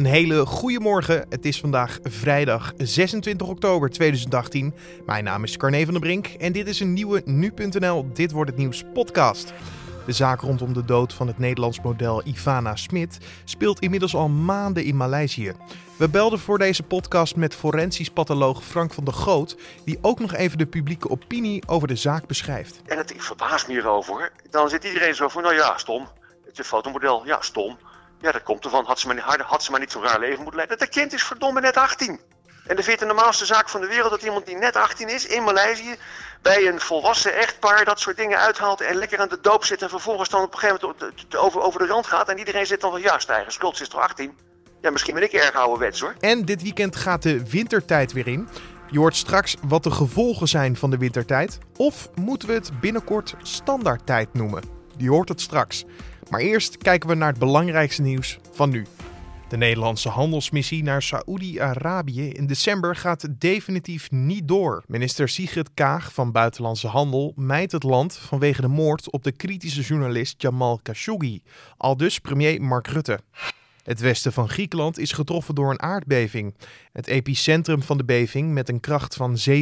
Een hele goede morgen. Het is vandaag vrijdag 26 oktober 2018. Mijn naam is Carne van der Brink en dit is een nieuwe nu.nl Dit wordt het nieuws podcast. De zaak rondom de dood van het Nederlands model Ivana Smit speelt inmiddels al maanden in Maleisië. We belden voor deze podcast met forensisch patholoog Frank van der Goot, die ook nog even de publieke opinie over de zaak beschrijft. En het, ik verbaas me hierover. Dan zit iedereen zo van, nou ja, stom. Het is een fotomodel, ja, stom. Ja, dat komt ervan. Had ze, maar niet, had ze maar niet zo'n raar leven moeten leiden. Dat kind is verdomme net 18. En de vindt de normaalste zaak van de wereld dat iemand die net 18 is in Maleisië bij een volwassen echtpaar dat soort dingen uithaalt en lekker aan de doop zit en vervolgens dan op een gegeven moment over, over de rand gaat en iedereen zit dan van ja, stijgen, schuld is toch 18? Ja, misschien ben ik erg ouderwets hoor. En dit weekend gaat de wintertijd weer in. Je hoort straks wat de gevolgen zijn van de wintertijd. Of moeten we het binnenkort standaardtijd noemen? Je hoort het straks. Maar eerst kijken we naar het belangrijkste nieuws van nu. De Nederlandse handelsmissie naar Saoedi-Arabië in december gaat definitief niet door. Minister Sigrid Kaag van Buitenlandse Handel mijt het land vanwege de moord op de kritische journalist Jamal Khashoggi, al dus premier Mark Rutte. Het westen van Griekenland is getroffen door een aardbeving. Het epicentrum van de beving, met een kracht van 7,0,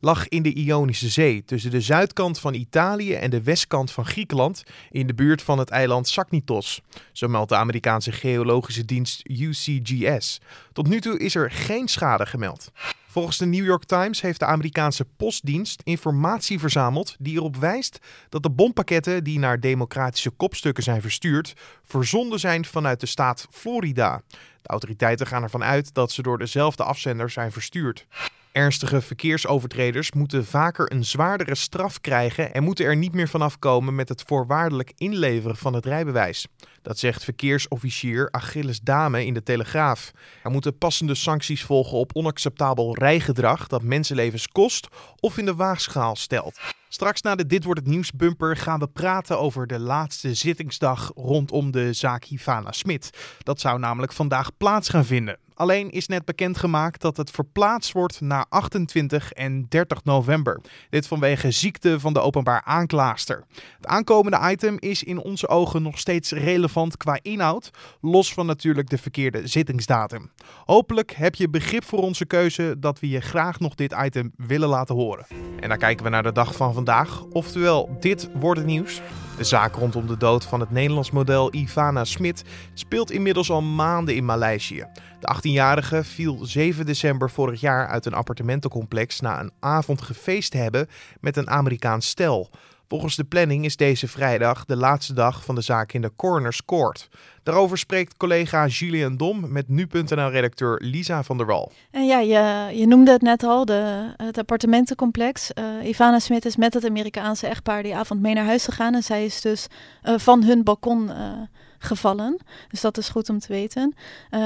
lag in de Ionische Zee, tussen de zuidkant van Italië en de westkant van Griekenland, in de buurt van het eiland Zakynthos. Zo meldt de Amerikaanse geologische dienst UCGS. Tot nu toe is er geen schade gemeld. Volgens de New York Times heeft de Amerikaanse postdienst informatie verzameld die erop wijst dat de bompakketten die naar democratische kopstukken zijn verstuurd, verzonden zijn vanuit de staat Florida. De autoriteiten gaan ervan uit dat ze door dezelfde afzender zijn verstuurd. Ernstige verkeersovertreders moeten vaker een zwaardere straf krijgen en moeten er niet meer vanaf komen met het voorwaardelijk inleveren van het rijbewijs. Dat zegt verkeersofficier Achilles Dame in de Telegraaf. Er moeten passende sancties volgen op onacceptabel rijgedrag dat mensenlevens kost of in de waagschaal stelt. Straks na de Dit wordt het nieuws bumper gaan we praten over de laatste zittingsdag rondom de zaak Hivana Smit. Dat zou namelijk vandaag plaats gaan vinden. Alleen is net bekendgemaakt dat het verplaatst wordt naar 28 en 30 november. Dit vanwege ziekte van de openbaar aanklaagster. Het aankomende item is in onze ogen nog steeds relevant qua inhoud, los van natuurlijk de verkeerde zittingsdatum. Hopelijk heb je begrip voor onze keuze dat we je graag nog dit item willen laten horen. En dan kijken we naar de dag van vandaag, oftewel dit wordt het nieuws. De zaak rondom de dood van het Nederlands model Ivana Smit speelt inmiddels al maanden in Maleisië. De 18-jarige viel 7 december vorig jaar uit een appartementencomplex na een avond gefeest te hebben met een Amerikaans stel. Volgens de planning is deze vrijdag de laatste dag van de zaak in de Coroner's Court. Daarover spreekt collega Julian Dom met nu.nl-redacteur Lisa van der Wal. En ja, je, je noemde het net al, de, het appartementencomplex. Uh, Ivana Smit is met het Amerikaanse echtpaar die avond mee naar huis gegaan. En zij is dus uh, van hun balkon... Gevallen. Dus dat is goed om te weten. Uh,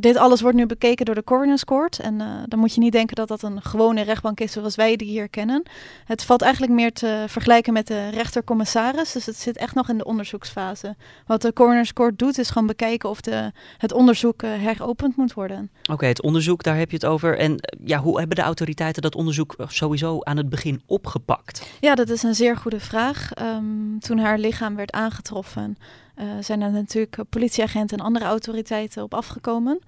dit alles wordt nu bekeken door de Coroner's Court. En uh, dan moet je niet denken dat dat een gewone rechtbank is zoals wij die hier kennen. Het valt eigenlijk meer te vergelijken met de rechtercommissaris. Dus het zit echt nog in de onderzoeksfase. Wat de Coroner's Court doet is gewoon bekijken of de, het onderzoek uh, heropend moet worden. Oké, okay, het onderzoek, daar heb je het over. En ja, hoe hebben de autoriteiten dat onderzoek sowieso aan het begin opgepakt? Ja, dat is een zeer goede vraag. Um, toen haar lichaam werd aangetroffen... Uh, zijn er natuurlijk politieagenten en andere autoriteiten op afgekomen.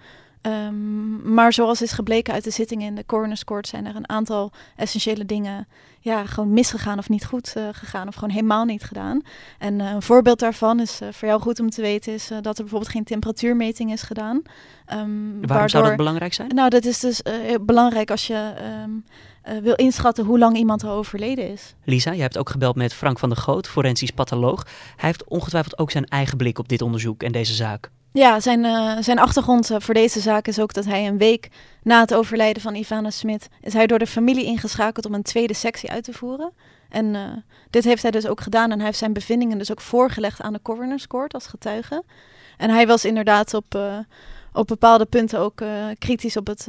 Um, maar zoals is gebleken uit de zittingen in de coroner's court zijn er een aantal essentiële dingen ja, gewoon misgegaan of niet goed uh, gegaan of gewoon helemaal niet gedaan. En uh, een voorbeeld daarvan is uh, voor jou goed om te weten is dat er bijvoorbeeld geen temperatuurmeting is gedaan. Um, Waarom waardoor, zou dat belangrijk zijn? Nou, dat is dus belangrijk als je um, wil inschatten hoe lang iemand al overleden is. Lisa, je hebt ook gebeld met Frank van der Goot, forensisch patholoog. Hij heeft ongetwijfeld ook zijn eigen blik op dit onderzoek en deze zaak. Ja, zijn, uh, zijn achtergrond uh, voor deze zaak is ook dat hij een week na het overlijden van Ivana Smit... is hij door de familie ingeschakeld om een tweede sectie uit te voeren. En uh, dit heeft hij dus ook gedaan en hij heeft zijn bevindingen dus ook voorgelegd aan de coroner's court als getuige. En hij was inderdaad op, op bepaalde punten ook kritisch op het,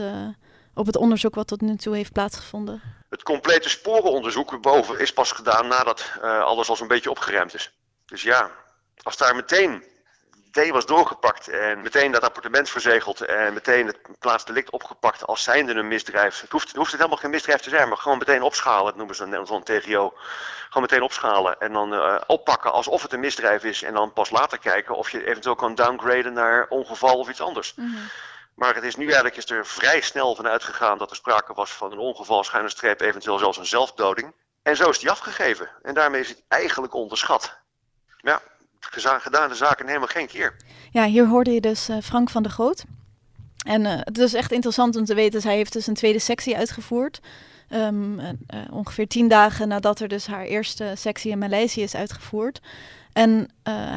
op het onderzoek wat tot nu toe heeft plaatsgevonden. Het complete sporenonderzoek boven is pas gedaan nadat alles al zo'n beetje opgeremd is. Dus ja, als daar meteen idee was doorgepakt en meteen dat appartement verzegeld en meteen het plaatsdelict opgepakt als zijnde een misdrijf. Het hoeft, het hoeft het helemaal geen misdrijf te zijn, maar gewoon meteen opschalen, dat noemen ze zo'n TGO. Gewoon meteen opschalen en dan uh, oppakken alsof het een misdrijf is en dan pas later kijken of je eventueel kan downgraden naar ongeval of iets anders. Mhm. Maar het is nu eigenlijk is er vrij snel van uitgegaan dat er sprake was van een ongeval, schuine streep, eventueel zelfs een zelfdoding. En zo is die afgegeven. En daarmee is het eigenlijk onderschat. Ja, gedaan de zaken helemaal geen keer. Ja, hier hoorde je dus uh, Frank van der Groot. En uh, het is echt interessant om te weten, hij heeft dus een tweede sectie uitgevoerd. Um, uh, ongeveer tien dagen nadat er dus haar eerste sectie in Maleisië is uitgevoerd. En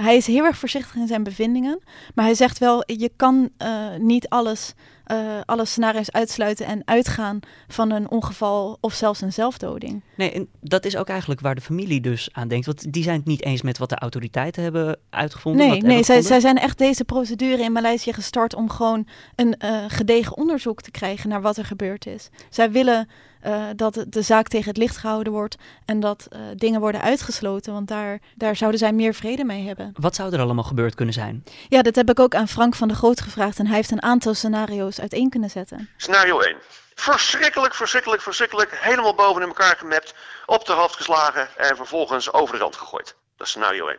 hij is heel erg voorzichtig in zijn bevindingen. Maar hij zegt wel, je kan niet alles uh, alle scenario's uitsluiten en uitgaan van een ongeval of zelfs een zelfdoding. Nee, en dat is ook eigenlijk waar de familie dus aan denkt. Want die zijn het niet eens met wat de autoriteiten hebben uitgevonden. Nee, nee zij, zij, zijn echt deze procedure in Maleisië gestart om gewoon een uh, gedegen onderzoek te krijgen naar wat er gebeurd is. Zij willen uh, dat de zaak tegen het licht gehouden wordt en dat uh, dingen worden uitgesloten, want daar, daar zouden zij meer vrede mee hebben. Wat zou er allemaal gebeurd kunnen zijn? Ja, dat heb ik ook aan Frank van der Groot gevraagd en hij heeft een aantal scenario's uiteen kunnen zetten. Scenario 1. Verschrikkelijk, verschrikkelijk, verschrikkelijk. Helemaal boven in elkaar gemapt, op de hoofd geslagen en vervolgens over de rand gegooid. Dat is scenario 1.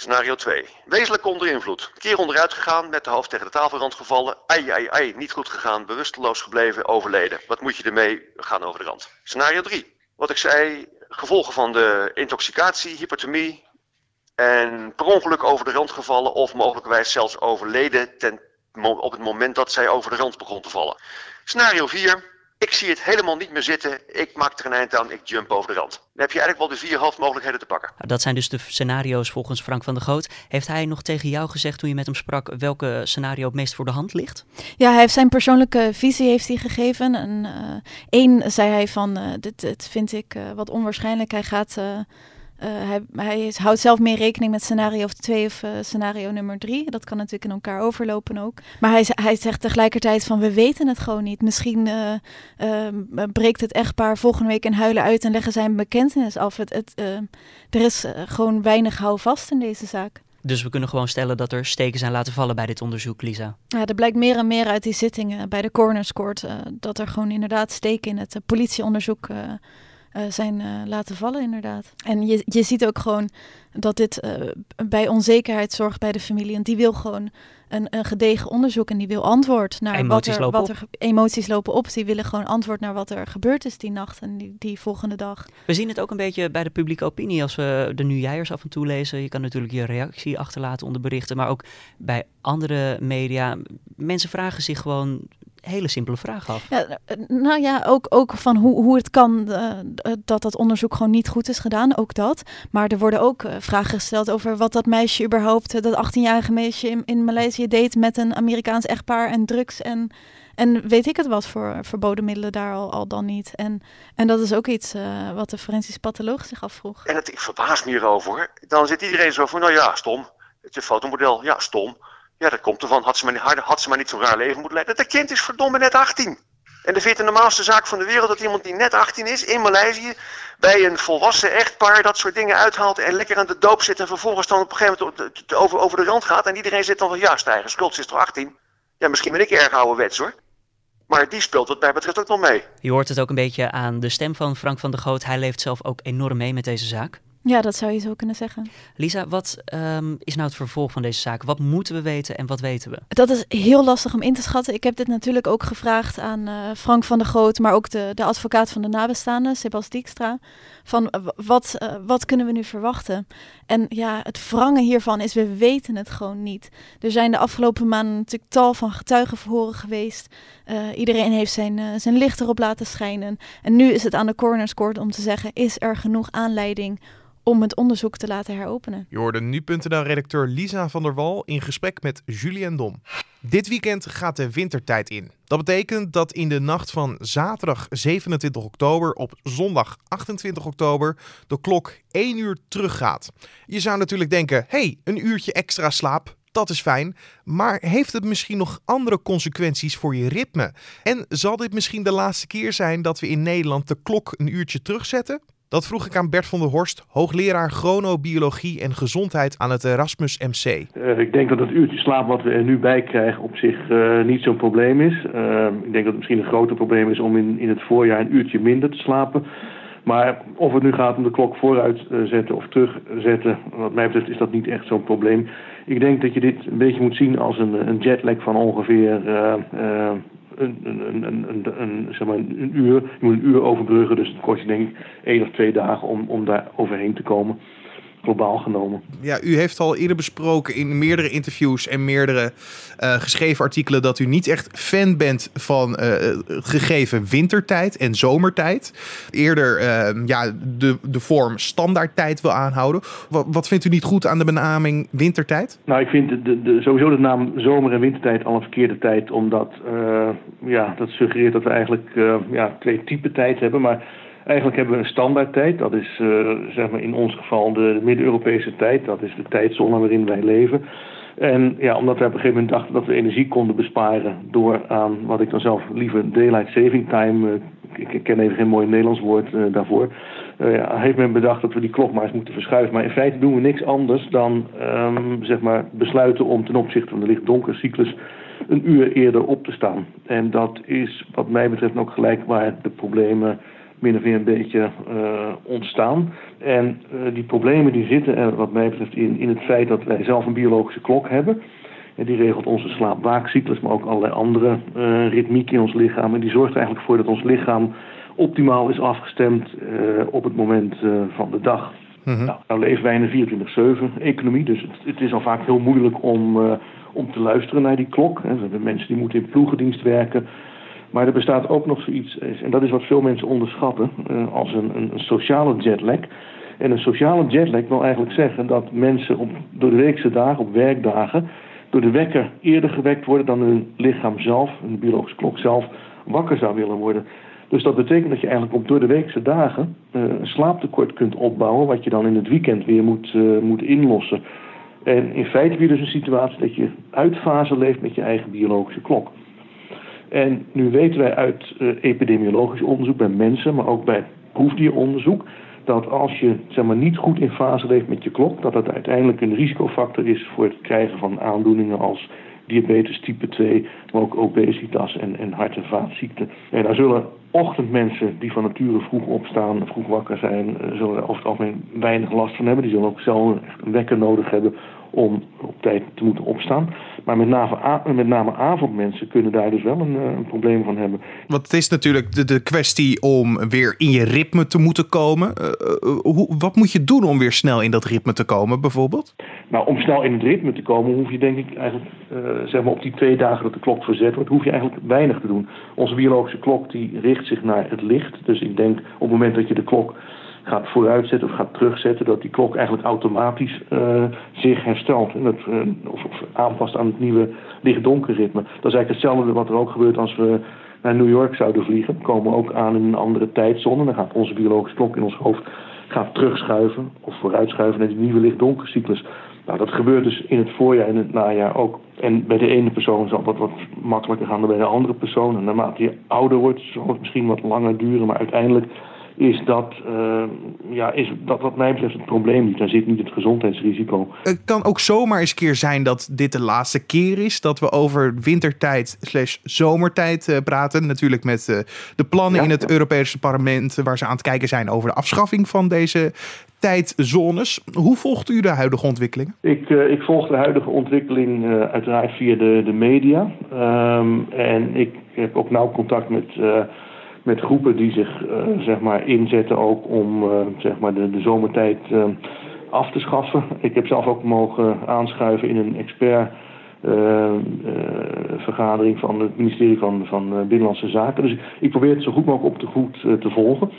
Scenario 2. Wezenlijk onder invloed. Keer onderuit gegaan, met de hoofd tegen de tafelrand gevallen. Ai, ai, ai, niet goed gegaan, bewusteloos gebleven, overleden. Wat moet je ermee? gaan over de rand. Scenario 3. Wat ik zei, gevolgen van de intoxicatie, hyperthermie en per ongeluk over de rand gevallen of mogelijkwijs zelfs overleden ten, op het moment dat zij over de rand begon te vallen. Scenario 4. Ik zie het helemaal niet meer zitten. Ik maak er een eind aan. Ik jump over de rand. Dan heb je eigenlijk wel de vier hoofdmogelijkheden te pakken. Nou, dat zijn dus de scenario's volgens Frank van der Goot. Heeft hij nog tegen jou gezegd toen je met hem sprak welke scenario het meest voor de hand ligt? Ja, hij heeft zijn persoonlijke visie heeft hij gegeven. En uh, één zei hij van, uh, dit, dit vind ik uh, wat onwaarschijnlijk. Hij gaat uh, hij, hij houdt zelf meer rekening met scenario 2 of uh, scenario nummer 3. Dat kan natuurlijk in elkaar overlopen ook. Maar hij, hij zegt tegelijkertijd van we weten het gewoon niet. Misschien uh, breekt het echtpaar volgende week in huilen uit en leggen zij een bekentenis af. Het, het, er is gewoon weinig houvast in deze zaak. Dus we kunnen gewoon stellen dat er steken zijn laten vallen bij dit onderzoek, Lisa. Ja, er blijkt meer en meer uit die zittingen bij de coroner's court dat er gewoon inderdaad steken in het politieonderzoek uh, zijn uh, laten vallen, inderdaad. En je, je ziet ook gewoon dat dit uh, bij onzekerheid zorgt bij de familie. En die wil gewoon een, een gedegen onderzoek en die wil antwoord naar emoties wat er, lopen wat er emoties lopen op. Die willen gewoon antwoord naar wat er gebeurd is die nacht en die, die volgende dag. We zien het ook een beetje bij de publieke opinie als we de Nieuwjijers af en toe lezen. Je kan natuurlijk je reactie achterlaten onder berichten, maar ook bij andere media. Mensen vragen zich gewoon hele simpele vraag af. Ja, nou ja, ook, ook van hoe, hoe het kan uh, dat dat onderzoek gewoon niet goed is gedaan, ook dat. Maar er worden ook uh, vragen gesteld over wat dat meisje überhaupt, dat 18-jarige meisje in, in Maleisië deed met een Amerikaans echtpaar en drugs en, en weet ik het wat voor verboden middelen daar al, al dan niet. En, en dat is ook iets uh, wat de forensisch patholoog zich afvroeg. En het, ik verbaas me hierover. Dan zit iedereen zo van, nou ja, stom. Het is een fotomodel, ja, stom. Ja, dat komt ervan. Had ze maar niet, had ze maar niet zo'n raar leven moeten leiden. Dat kind is verdomme net 18. En de vindt de normaalste zaak van de wereld dat iemand die net 18 is in Maleisië bij een volwassen echtpaar dat soort dingen uithaalt en lekker aan de doop zit en vervolgens dan op een gegeven moment over, over de rand gaat en iedereen zit dan van ja, stijgen, schuld is toch 18? Ja, misschien ben ik erg ouderwets hoor. Maar die speelt wat mij betreft ook nog mee. Je hoort het ook een beetje aan de stem van Frank van der Goot. Hij leeft zelf ook enorm mee met deze zaak. Ja, dat zou je zo kunnen zeggen. Lisa, wat um, is nou het vervolg van deze zaak? Wat moeten we weten en wat weten we? Dat is heel lastig om in te schatten. Ik heb dit natuurlijk ook gevraagd aan uh, Frank van der Groot, maar ook de, de advocaat van de nabestaanden, Sebas Dijkstra. Van uh, wat, uh, wat kunnen we nu verwachten? En ja, het wrangen hiervan is, we weten het gewoon niet. Er zijn de afgelopen maanden natuurlijk tal van getuigenverhoren geweest. iedereen heeft zijn, zijn licht erop laten schijnen. En nu is het aan de coroner's court om te zeggen, is er genoeg aanleiding om het onderzoek te laten heropenen. Je hoorde nu.nl-redacteur Lisa van der Wal in gesprek met Julien Dom. Dit weekend gaat de wintertijd in. Dat betekent dat in de nacht van zaterdag 27 oktober op zondag 28 oktober de klok 1 uur teruggaat. Je zou natuurlijk denken, hey, een uurtje extra slaap, dat is fijn, maar heeft het misschien nog andere consequenties voor je ritme? En zal dit misschien de laatste keer zijn dat we in Nederland de klok een uurtje terugzetten? Dat vroeg ik aan Bert van der Horst, hoogleraar chronobiologie en gezondheid aan het Erasmus MC. Uh, ik denk dat het uurtje slaap wat we er nu bij krijgen op zich uh, niet zo'n probleem is. Uh, ik denk dat het misschien een groter probleem is om in, in het voorjaar een uurtje minder te slapen. Maar of het nu gaat om de klok vooruit zetten of terugzetten, wat mij betreft is dat niet echt zo'n probleem. Ik denk dat je dit een beetje moet zien als een, een jetlag van ongeveer een, een, een, zeg maar een uur. Je moet een uur overbruggen, dus het kost je denk ik één of twee dagen om, om daar overheen te komen globaal genomen. Ja, u heeft al eerder besproken in meerdere interviews en meerdere uh, geschreven artikelen dat u niet echt fan bent van uh, gegeven wintertijd en zomertijd. Eerder uh, ja, de, de vorm standaardtijd wil aanhouden. Wat, wat, vindt u niet goed aan de benaming wintertijd? Nou, ik vind de, de, sowieso de naam zomer- en wintertijd al een verkeerde tijd, omdat ja, dat suggereert dat we eigenlijk ja, twee typen tijd hebben. Maar Eigenlijk hebben we een standaardtijd. Dat is uh, zeg maar in ons geval de Midden-Europese tijd. Dat is de tijdzone waarin wij leven. En ja, omdat we op een gegeven moment dachten dat we energie konden besparen door aan wat ik dan zelf liever daylight saving time, uh, ik ken even geen mooi Nederlands woord uh, daarvoor, ja, heeft men bedacht dat we die klok maar eens moeten verschuiven. Maar in feite doen we niks anders dan um, zeg maar besluiten om ten opzichte van de licht-donker-cyclus een uur eerder op te staan. En dat is wat mij betreft ook gelijk waar de problemen min of meer een beetje uh, ontstaan. En uh, die problemen die zitten er wat mij betreft in, in het feit dat wij zelf een biologische klok hebben. En die regelt onze slaap-waakcyclus, maar ook allerlei andere uh, ritmiek in ons lichaam. En die zorgt er eigenlijk voor dat ons lichaam optimaal is afgestemd op het moment van de dag. Mm nou, nou, leven wij in een 24-7 economie, dus het, het, is al vaak heel moeilijk om, om te luisteren naar die klok. Hè. We hebben mensen die moeten in ploegendienst werken. Maar er bestaat ook nog zoiets, en dat is wat veel mensen onderschatten, eh, als een, een sociale jetlag. En een sociale jetlag wil eigenlijk zeggen dat mensen op, door de weekse dagen, op werkdagen, door de wekker eerder gewekt worden dan hun lichaam zelf, hun biologische klok zelf, wakker zou willen worden. Dus dat betekent dat je eigenlijk op door de weekse dagen uh, een slaaptekort kunt opbouwen, wat je dan in het weekend weer moet, moet inlossen. En in feite heb je dus een situatie dat je uit fase leeft met je eigen biologische klok. En nu weten wij uit uh, epidemiologisch onderzoek bij mensen, maar ook bij proefdieronderzoek, dat als je zeg maar, niet goed in fase leeft met je klok, dat dat uiteindelijk een risicofactor is voor het krijgen van aandoeningen als diabetes type 2, maar ook obesitas en, en hart- en vaatziekten. En daar zullen ochtendmensen die van nature vroeg opstaan, vroeg wakker zijn, eh, zullen er over het algemeen weinig last van hebben. Die zullen ook zelf een wekker nodig hebben om op tijd te moeten opstaan. Maar met name, met name avondmensen kunnen daar dus wel een, eh, een, probleem van hebben. Want het is natuurlijk de, de kwestie om weer in je ritme te moeten komen. Uh, hoe, wat moet je doen om weer snel in dat ritme te komen, bijvoorbeeld? Nou, om snel in het ritme te komen, hoef je denk ik eigenlijk, uh, zeg maar op die twee dagen dat de klok verzet wordt, hoef je eigenlijk weinig te doen. Onze biologische klok die richt zich naar het licht. Dus ik denk op het moment dat je de klok gaat vooruitzetten of gaat terugzetten, dat die klok eigenlijk automatisch uh, zich herstelt. En dat, uh, of, of, aanpast aan het nieuwe licht-donker ritme. Dat is eigenlijk hetzelfde wat er ook gebeurt als we naar New York zouden vliegen. We komen ook aan in een andere tijdzone. Dan gaat onze biologische klok in ons hoofd gaat terugschuiven of vooruitschuiven naar die nieuwe licht-donkercyclus. Nou, dat gebeurt dus in het voorjaar en het najaar ook. En bij de ene persoon zal dat wat makkelijker gaan dan bij de andere persoon. En naarmate je ouder wordt, zal het misschien wat langer duren, maar uiteindelijk is dat, uh, ja, is dat wat mij betreft het probleem niet. Daar zit niet het gezondheidsrisico. Het kan ook zomaar eens keer zijn dat dit de laatste keer is dat we over wintertijd slash zomertijd uh, praten. Natuurlijk met uh, de plannen in het ja. Europese parlement waar ze aan het kijken zijn over de afschaffing van deze tijdzones. Hoe volgt u de huidige ontwikkelingen? Ik, ik volg de huidige ontwikkeling uiteraard via de, de media. Um, en ik heb ook nauw contact met met groepen die zich zeg maar inzetten ook om zeg maar de, de zomertijd af te schaffen. Ik heb zelf ook mogen aanschuiven in een expert vergadering van het ministerie van, van Binnenlandse Zaken. Dus ik probeer het zo goed mogelijk op de goed te volgen.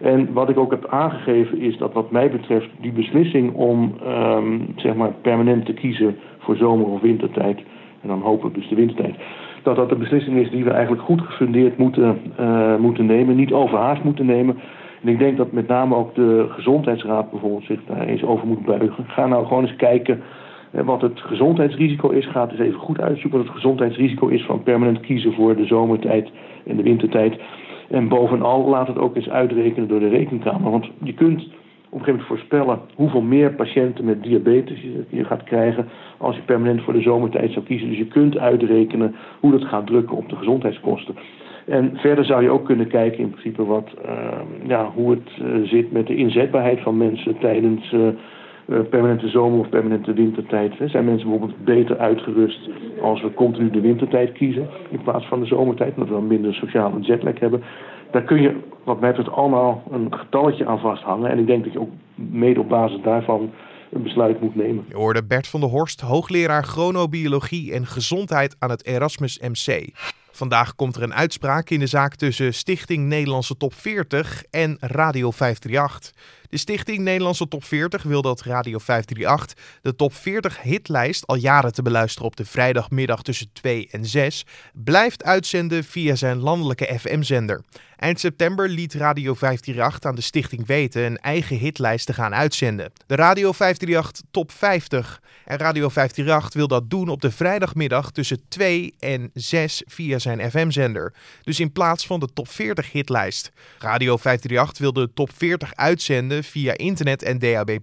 En wat ik ook heb aangegeven is dat wat mij betreft die beslissing om um, zeg maar permanent te kiezen voor zomer- of wintertijd, en dan hopelijk dus de wintertijd, dat dat een beslissing is die we eigenlijk goed gefundeerd moeten, uh, moeten nemen, niet overhaast moeten nemen. En ik denk dat met name ook de gezondheidsraad bijvoorbeeld zich daar eens over moet buigen. Ga nou gewoon eens kijken wat het gezondheidsrisico is. Ga het eens even goed uitzoeken wat het gezondheidsrisico is van permanent kiezen voor de zomertijd en de wintertijd. En bovenal laat het ook eens uitrekenen door de rekenkamer. Want je kunt op een gegeven moment voorspellen hoeveel meer patiënten met diabetes je, gaat krijgen als je permanent voor de zomertijd zou kiezen. Dus je kunt uitrekenen hoe dat gaat drukken op de gezondheidskosten. En verder zou je ook kunnen kijken in principe wat, uh, ja, hoe het uh, zit met de inzetbaarheid van mensen tijdens uh, permanente zomer- of permanente wintertijd. Zijn mensen bijvoorbeeld beter uitgerust als we continu de wintertijd kiezen in plaats van de zomertijd, omdat we dan minder sociale jetlag hebben. Daar kun je, wat mij betreft, allemaal een getalletje aan vasthangen. En ik denk dat je ook mede op basis daarvan een besluit moet nemen. Je hoorde Bert van der Horst, hoogleraar chronobiologie en gezondheid aan het Erasmus MC. Vandaag komt er een uitspraak in de zaak tussen Stichting Nederlandse Top 40 en Radio 538. De Stichting Nederlandse Top 40 wil dat Radio 538 de top 40 hitlijst, al jaren te beluisteren op de vrijdagmiddag tussen 2 en 6, blijft uitzenden via zijn landelijke FM-zender. Eind september liet Radio 538 aan de stichting weten een eigen hitlijst te gaan uitzenden. De Radio 538 Top 50. En Radio 538 wil dat doen op de vrijdagmiddag tussen 2 en 6 via zijn FM-zender. Dus in plaats van de Top 40 hitlijst. Radio 538 wil de Top 40 uitzenden via internet en DAB+.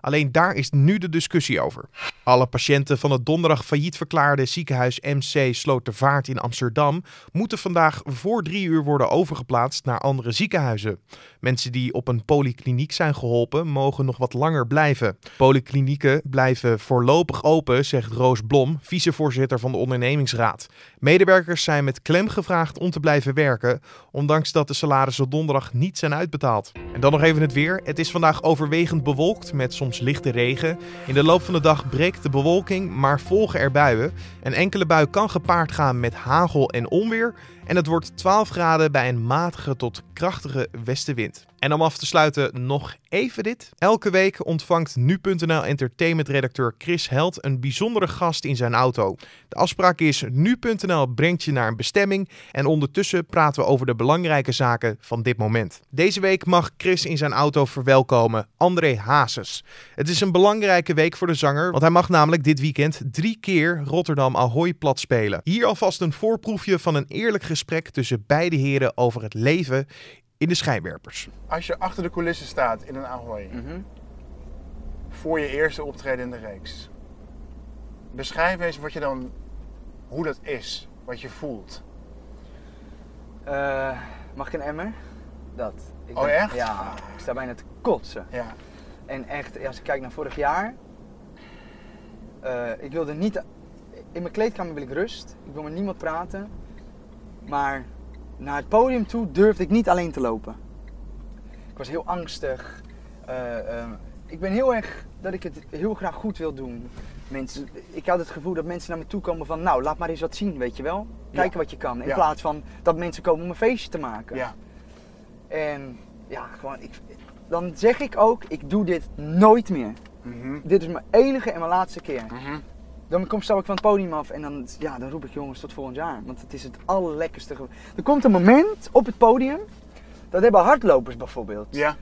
Alleen daar is nu de discussie over. Alle patiënten van het donderdag failliet verklaarde ziekenhuis MC Slotervaart in Amsterdam moeten vandaag voor drie uur worden overgeplaatst naar andere ziekenhuizen. Mensen die op een polykliniek zijn geholpen mogen nog wat langer blijven. Polyklinieken blijven voorlopig open, zegt Roos Blom, vicevoorzitter van de ondernemingsraad. Medewerkers zijn met klem gevraagd om te blijven werken, ondanks dat de salarissen donderdag niet zijn uitbetaald. En dan nog even het weer. Het is vandaag overwegend bewolkt met soms lichte regen. In de loop van de dag breekt de bewolking, maar volgen er buien. Een enkele bui kan gepaard gaan met hagel en onweer. En het wordt 12 graden bij een matige tot krachtige westenwind. En om af te sluiten nog even dit. Elke week ontvangt nu.nl entertainment-redacteur Chris Held een bijzondere gast in zijn auto. De afspraak is nu.nl brengt je naar een bestemming en ondertussen praten we over de belangrijke zaken van dit moment. Deze week mag Chris in zijn auto verwelkomen André Hazes. Het is een belangrijke week voor de zanger, want hij mag namelijk dit weekend drie keer Rotterdam Ahoy plat spelen. Hier alvast een voorproefje van een eerlijk gesprek tussen beide heren over het leven in de schijnwerpers. Als je achter de coulissen staat in een Ahoy, voor je eerste optreden in de reeks, beschrijf eens wat je dan, hoe dat is, wat je voelt. Eh, mag ik een emmer? Dat. Ik Oh, echt? Ja, ik sta bijna te kotsen. Ja. En echt, als ik kijk naar vorig jaar, eh, ik wilde niet, in mijn kleedkamer wil ik rust, ik wil met niemand praten, maar naar het podium toe durfde ik niet alleen te lopen. Ik was heel angstig. Eh, eh, ik ben heel erg dat ik het heel graag goed wil doen. Mensen, ik had het gevoel dat mensen naar me toe komen van, nou, laat maar eens wat zien, weet je wel. Kijken Ja. wat je kan. In Ja. plaats van dat mensen komen om een feestje te maken. Ja. En ja, gewoon, ik, dan zeg ik ook, ik doe dit nooit meer. Mhm. Dit is mijn enige en mijn laatste keer. Mhm. Dan kom, stap ik van het podium af en dan, ja, dan roep ik jongens tot volgend jaar. Want het is het allerlekkerste. Er komt een moment op het podium, dat hebben hardlopers bijvoorbeeld. Ja,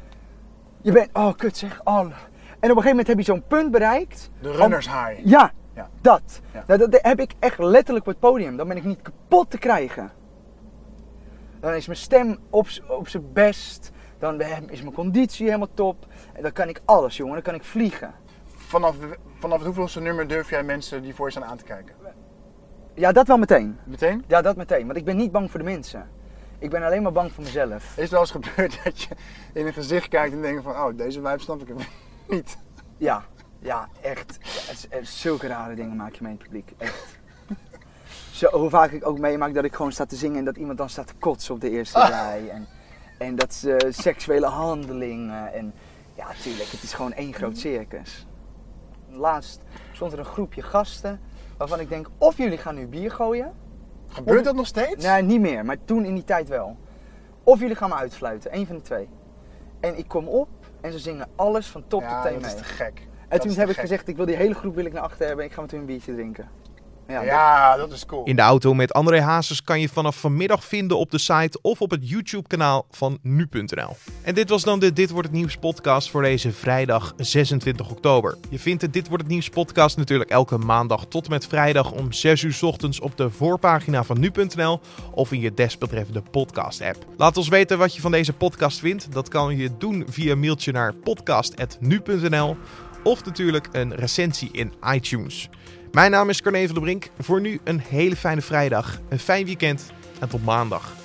Je bent, oh kut zeg, oh. En op een gegeven moment heb je zo'n punt bereikt. de runners high. Ja, Ja. dat. Ja. Nou, dat heb ik echt letterlijk op het podium. Dan ben ik niet kapot te krijgen. Dan is mijn stem op, op zijn best. Dan is mijn conditie helemaal top. En dan kan ik alles, jongen. Dan kan ik vliegen. Vanaf, vanaf het hoeveelste nummer durf jij mensen die voor je staan aan te kijken? Ja, dat wel meteen. Meteen? Ja, dat meteen. Want ik ben niet bang voor de mensen. Ik ben alleen maar bang voor mezelf. Is het wel eens gebeurd dat je in een gezicht kijkt en denkt van, oh, deze wijf snap ik niet. Ja, ja, echt. Ja, zulke rare dingen maak je mee in het publiek. Echt. Zo, hoe vaak ik ook meemaak dat ik gewoon sta te zingen en dat iemand dan staat te kotsen op de eerste rij. En, en dat ze seksuele handelingen. En ja, tuurlijk, het is gewoon één groot circus. Laatst stond er een groepje gasten waarvan ik denk, of jullie gaan nu bier gooien. Gebeurt dat nog steeds? Nee, niet meer, maar toen in die tijd wel. Of jullie gaan me uitsluiten, één van de twee. En ik kom op en ze zingen alles van top ja, tot teen dat is mee. te gek. En Dat toen heb ik gek. gezegd, ik wil die hele groep wil ik naar achter hebben en ik ga met hun een biertje drinken. Ja, Ja, dat is cool. In de auto met André Hazes kan je vanaf vanmiddag vinden op de site of op het YouTube-kanaal van nu.nl. En dit was dan de Dit wordt het nieuws podcast voor deze vrijdag 26 oktober. Je vindt de Dit wordt het nieuws podcast natuurlijk elke maandag tot en met vrijdag om 6 uur 's ochtends op de voorpagina van nu.nl of in je desbetreffende podcast-app. Laat ons weten wat je van deze podcast vindt. Dat kan je doen via mailtje naar podcast.nu.nl of natuurlijk een recensie in iTunes. Mijn naam is Carne van der Brink. Voor nu een hele fijne vrijdag, een fijn weekend en tot maandag.